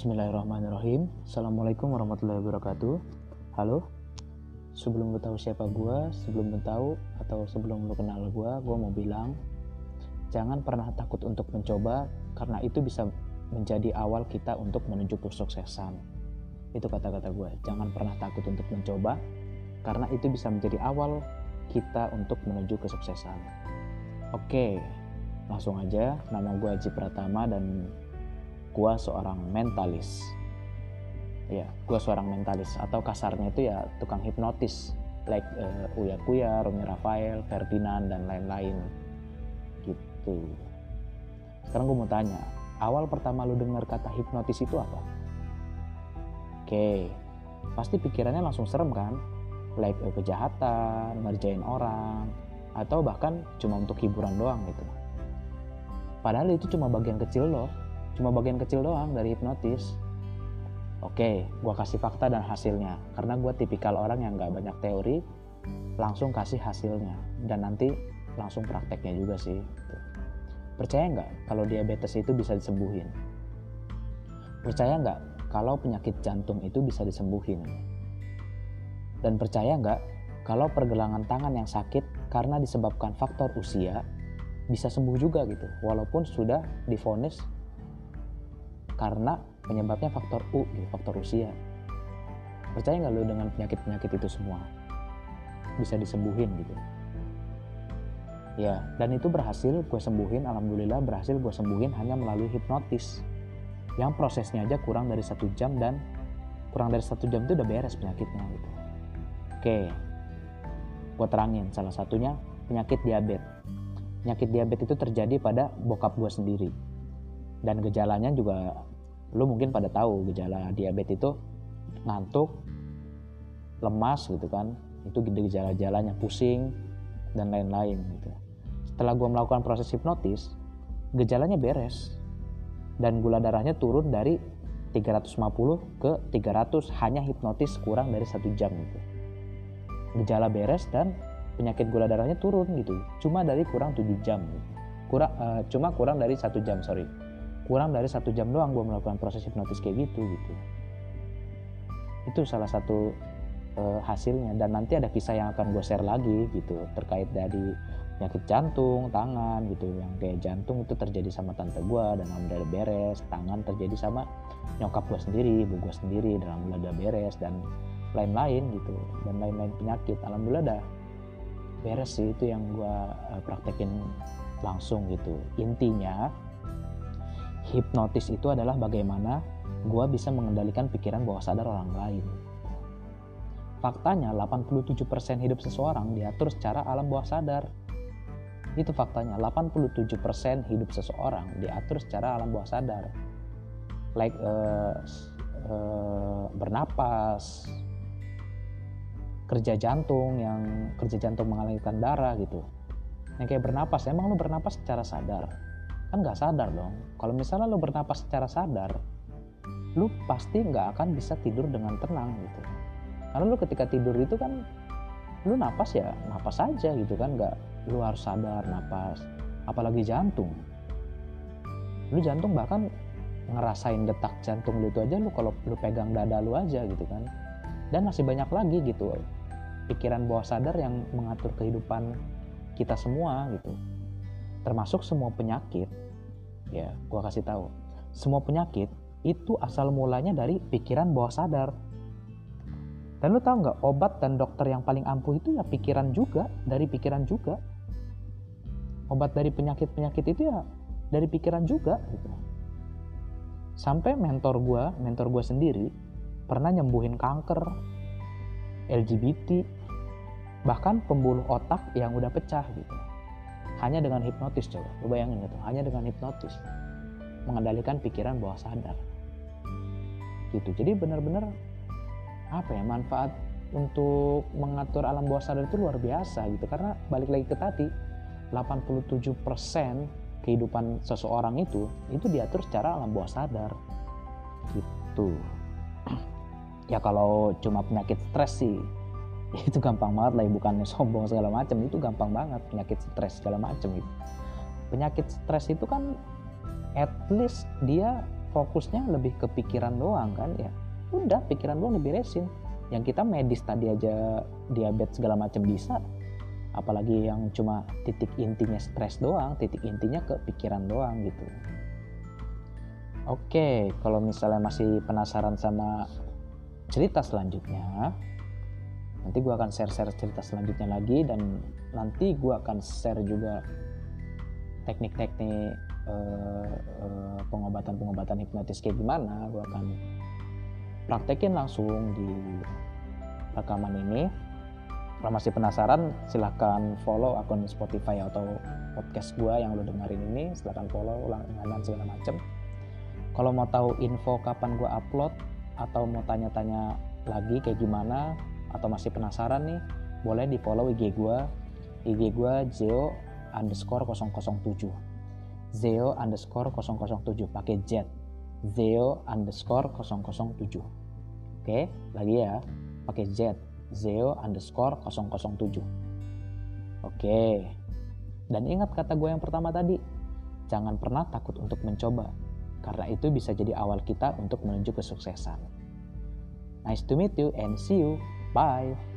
Bismillahirrahmanirrahim. Assalamualaikum warahmatullahi wabarakatuh. Halo. Sebelum lu tahu siapa gue Sebelum lu tahu Atau sebelum lu kenal gue Gue mau bilang Jangan pernah takut untuk mencoba Karena itu bisa menjadi awal kita untuk menuju kesuksesan. Itu kata-kata gue Jangan pernah takut untuk mencoba Karena itu bisa menjadi awal kita untuk menuju kesuksesan. Oke Langsung aja. Nama gue Haji Pratama dan gue seorang mentalis. Ya gue seorang mentalis. Atau kasarnya itu ya tukang hipnotis. Like uh, Uya Kuya, Romi Rafael, Ferdinand dan lain-lain. Gitu. Sekarang gue mau tanya awal pertama lu dengar kata hipnotis itu apa? Oke pasti pikirannya langsung serem kan? Like uh, kejahatan ngerjain orang atau bahkan cuma untuk hiburan doang gitu. Padahal itu cuma bagian kecil loh cuma bagian kecil doang dari hipnotis. Oke gue kasih fakta dan hasilnya. Karena gue tipikal orang yang gak banyak teori langsung kasih hasilnya. Dan nanti langsung prakteknya juga sih percaya nggak kalau diabetes itu bisa disembuhin? Percaya nggak kalau penyakit jantung itu bisa disembuhin? Dan percaya nggak kalau pergelangan tangan yang sakit karena disebabkan faktor usia bisa sembuh juga gitu. Walaupun sudah difonis karena penyebabnya faktor U, gitu, faktor usia. Percaya nggak lo dengan penyakit-penyakit itu semua? Bisa disembuhin gitu. Ya, dan itu berhasil gue sembuhin, alhamdulillah berhasil gue sembuhin hanya melalui hipnotis. Yang prosesnya aja kurang dari satu jam dan kurang dari satu jam itu udah beres penyakitnya gitu. Oke, gue terangin salah satunya penyakit diabetes. Penyakit diabetes itu terjadi pada bokap gue sendiri. Dan gejalanya juga lu mungkin pada tahu gejala diabetes itu ngantuk lemas gitu kan. Itu gejala-gejalanya pusing dan lain-lain gitu. Setelah gue melakukan proses hipnotis gejalanya beres. Dan gula darahnya turun dari 350 ke 300 hanya hipnotis kurang dari satu jam gitu. Gejala beres dan penyakit gula darahnya turun gitu. Cuma dari kurang 7 jam gitu. kurang uh, cuma kurang dari satu jam sorry kurang dari satu jam doang gue melakukan proses hipnotis kayak gitu gitu. Itu salah satu uh, hasilnya. Dan nanti ada kisah yang akan gue share lagi gitu. Terkait dari penyakit jantung tangan gitu. Yang kayak jantung itu terjadi sama tante gue dan alhamdulillah beres. Tangan terjadi sama nyokap gue sendiri ibu gue sendiri dan alhamdulillah beres dan lain-lain gitu. Dan lain-lain penyakit. Alhamdulillah udah beres sih. Itu yang gue uh, praktekin langsung gitu. Intinya hipnotis itu adalah bagaimana gue bisa mengendalikan pikiran bawah sadar orang lain. Faktanya 87% hidup seseorang diatur secara alam bawah sadar. Itu faktanya 87% hidup seseorang diatur secara alam bawah sadar. Like uh, uh, bernapas, kerja jantung yang kerja jantung mengalirkan darah gitu. Yang kayak bernapas, emang lu bernapas secara sadar? Kan nggak sadar dong. Kalau misalnya lo bernapas secara sadar lu pasti nggak akan bisa tidur dengan tenang gitu. Karena lu ketika tidur itu kan lu napas ya napas aja gitu kan. Nggak lu harus sadar napas. Apalagi jantung. Lu jantung bahkan ngerasain detak jantung lu itu aja lu kalau lu pegang dada lu aja gitu kan. Dan masih banyak lagi gitu pikiran bawah sadar yang mengatur kehidupan kita semua gitu termasuk semua penyakit. Ya gua kasih tahu. Semua penyakit itu asal mulanya dari pikiran bawah sadar. Dan lu tahu nggak obat dan dokter yang paling ampuh itu ya pikiran juga dari pikiran juga. Obat dari penyakit penyakit itu ya dari pikiran juga gitu. Sampai mentor gua mentor gua sendiri pernah nyembuhin kanker LGBT bahkan pembuluh otak yang udah pecah gitu hanya dengan hipnotis coba. Lu bayangin gitu. Hanya dengan hipnotis. Mengendalikan pikiran bawah sadar. Gitu. Jadi benar-benar apa ya manfaat untuk mengatur alam bawah sadar itu luar biasa gitu. Karena balik lagi ke tadi 87% kehidupan seseorang itu itu diatur secara alam bawah sadar. Gitu. Ya kalau cuma penyakit stres sih itu gampang banget lah bukannya sombong segala macam itu gampang banget penyakit stres segala macam itu penyakit stres itu kan at least dia fokusnya lebih ke pikiran doang kan ya. Udah pikiran doang diberesin. Yang kita medis tadi aja diabetes segala macam bisa. Apalagi yang cuma titik intinya stres doang titik intinya ke pikiran doang gitu. Oke kalau misalnya masih penasaran sama cerita selanjutnya nanti gue akan share-share cerita selanjutnya lagi dan nanti gue akan share juga teknik-teknik uh, uh, pengobatan-pengobatan hipnotis kayak gimana. Gue akan praktekin langsung di rekaman ini. Kalau masih penasaran silahkan follow akun Spotify atau podcast gue yang lo dengerin ini. Silahkan follow langganan segala macem. Kalau mau tahu info kapan gue upload atau mau tanya-tanya lagi kayak gimana atau masih penasaran nih boleh di follow IG gue IG gue Zeo underscore 007 Zeo underscore 007 pakai Z. Zeo underscore 007 oke lagi ya pakai Z. Zeo underscore 007 oke dan ingat kata gue yang pertama tadi jangan pernah takut untuk mencoba karena itu bisa jadi awal kita untuk menuju kesuksesan. Nice to meet you and see you Bye.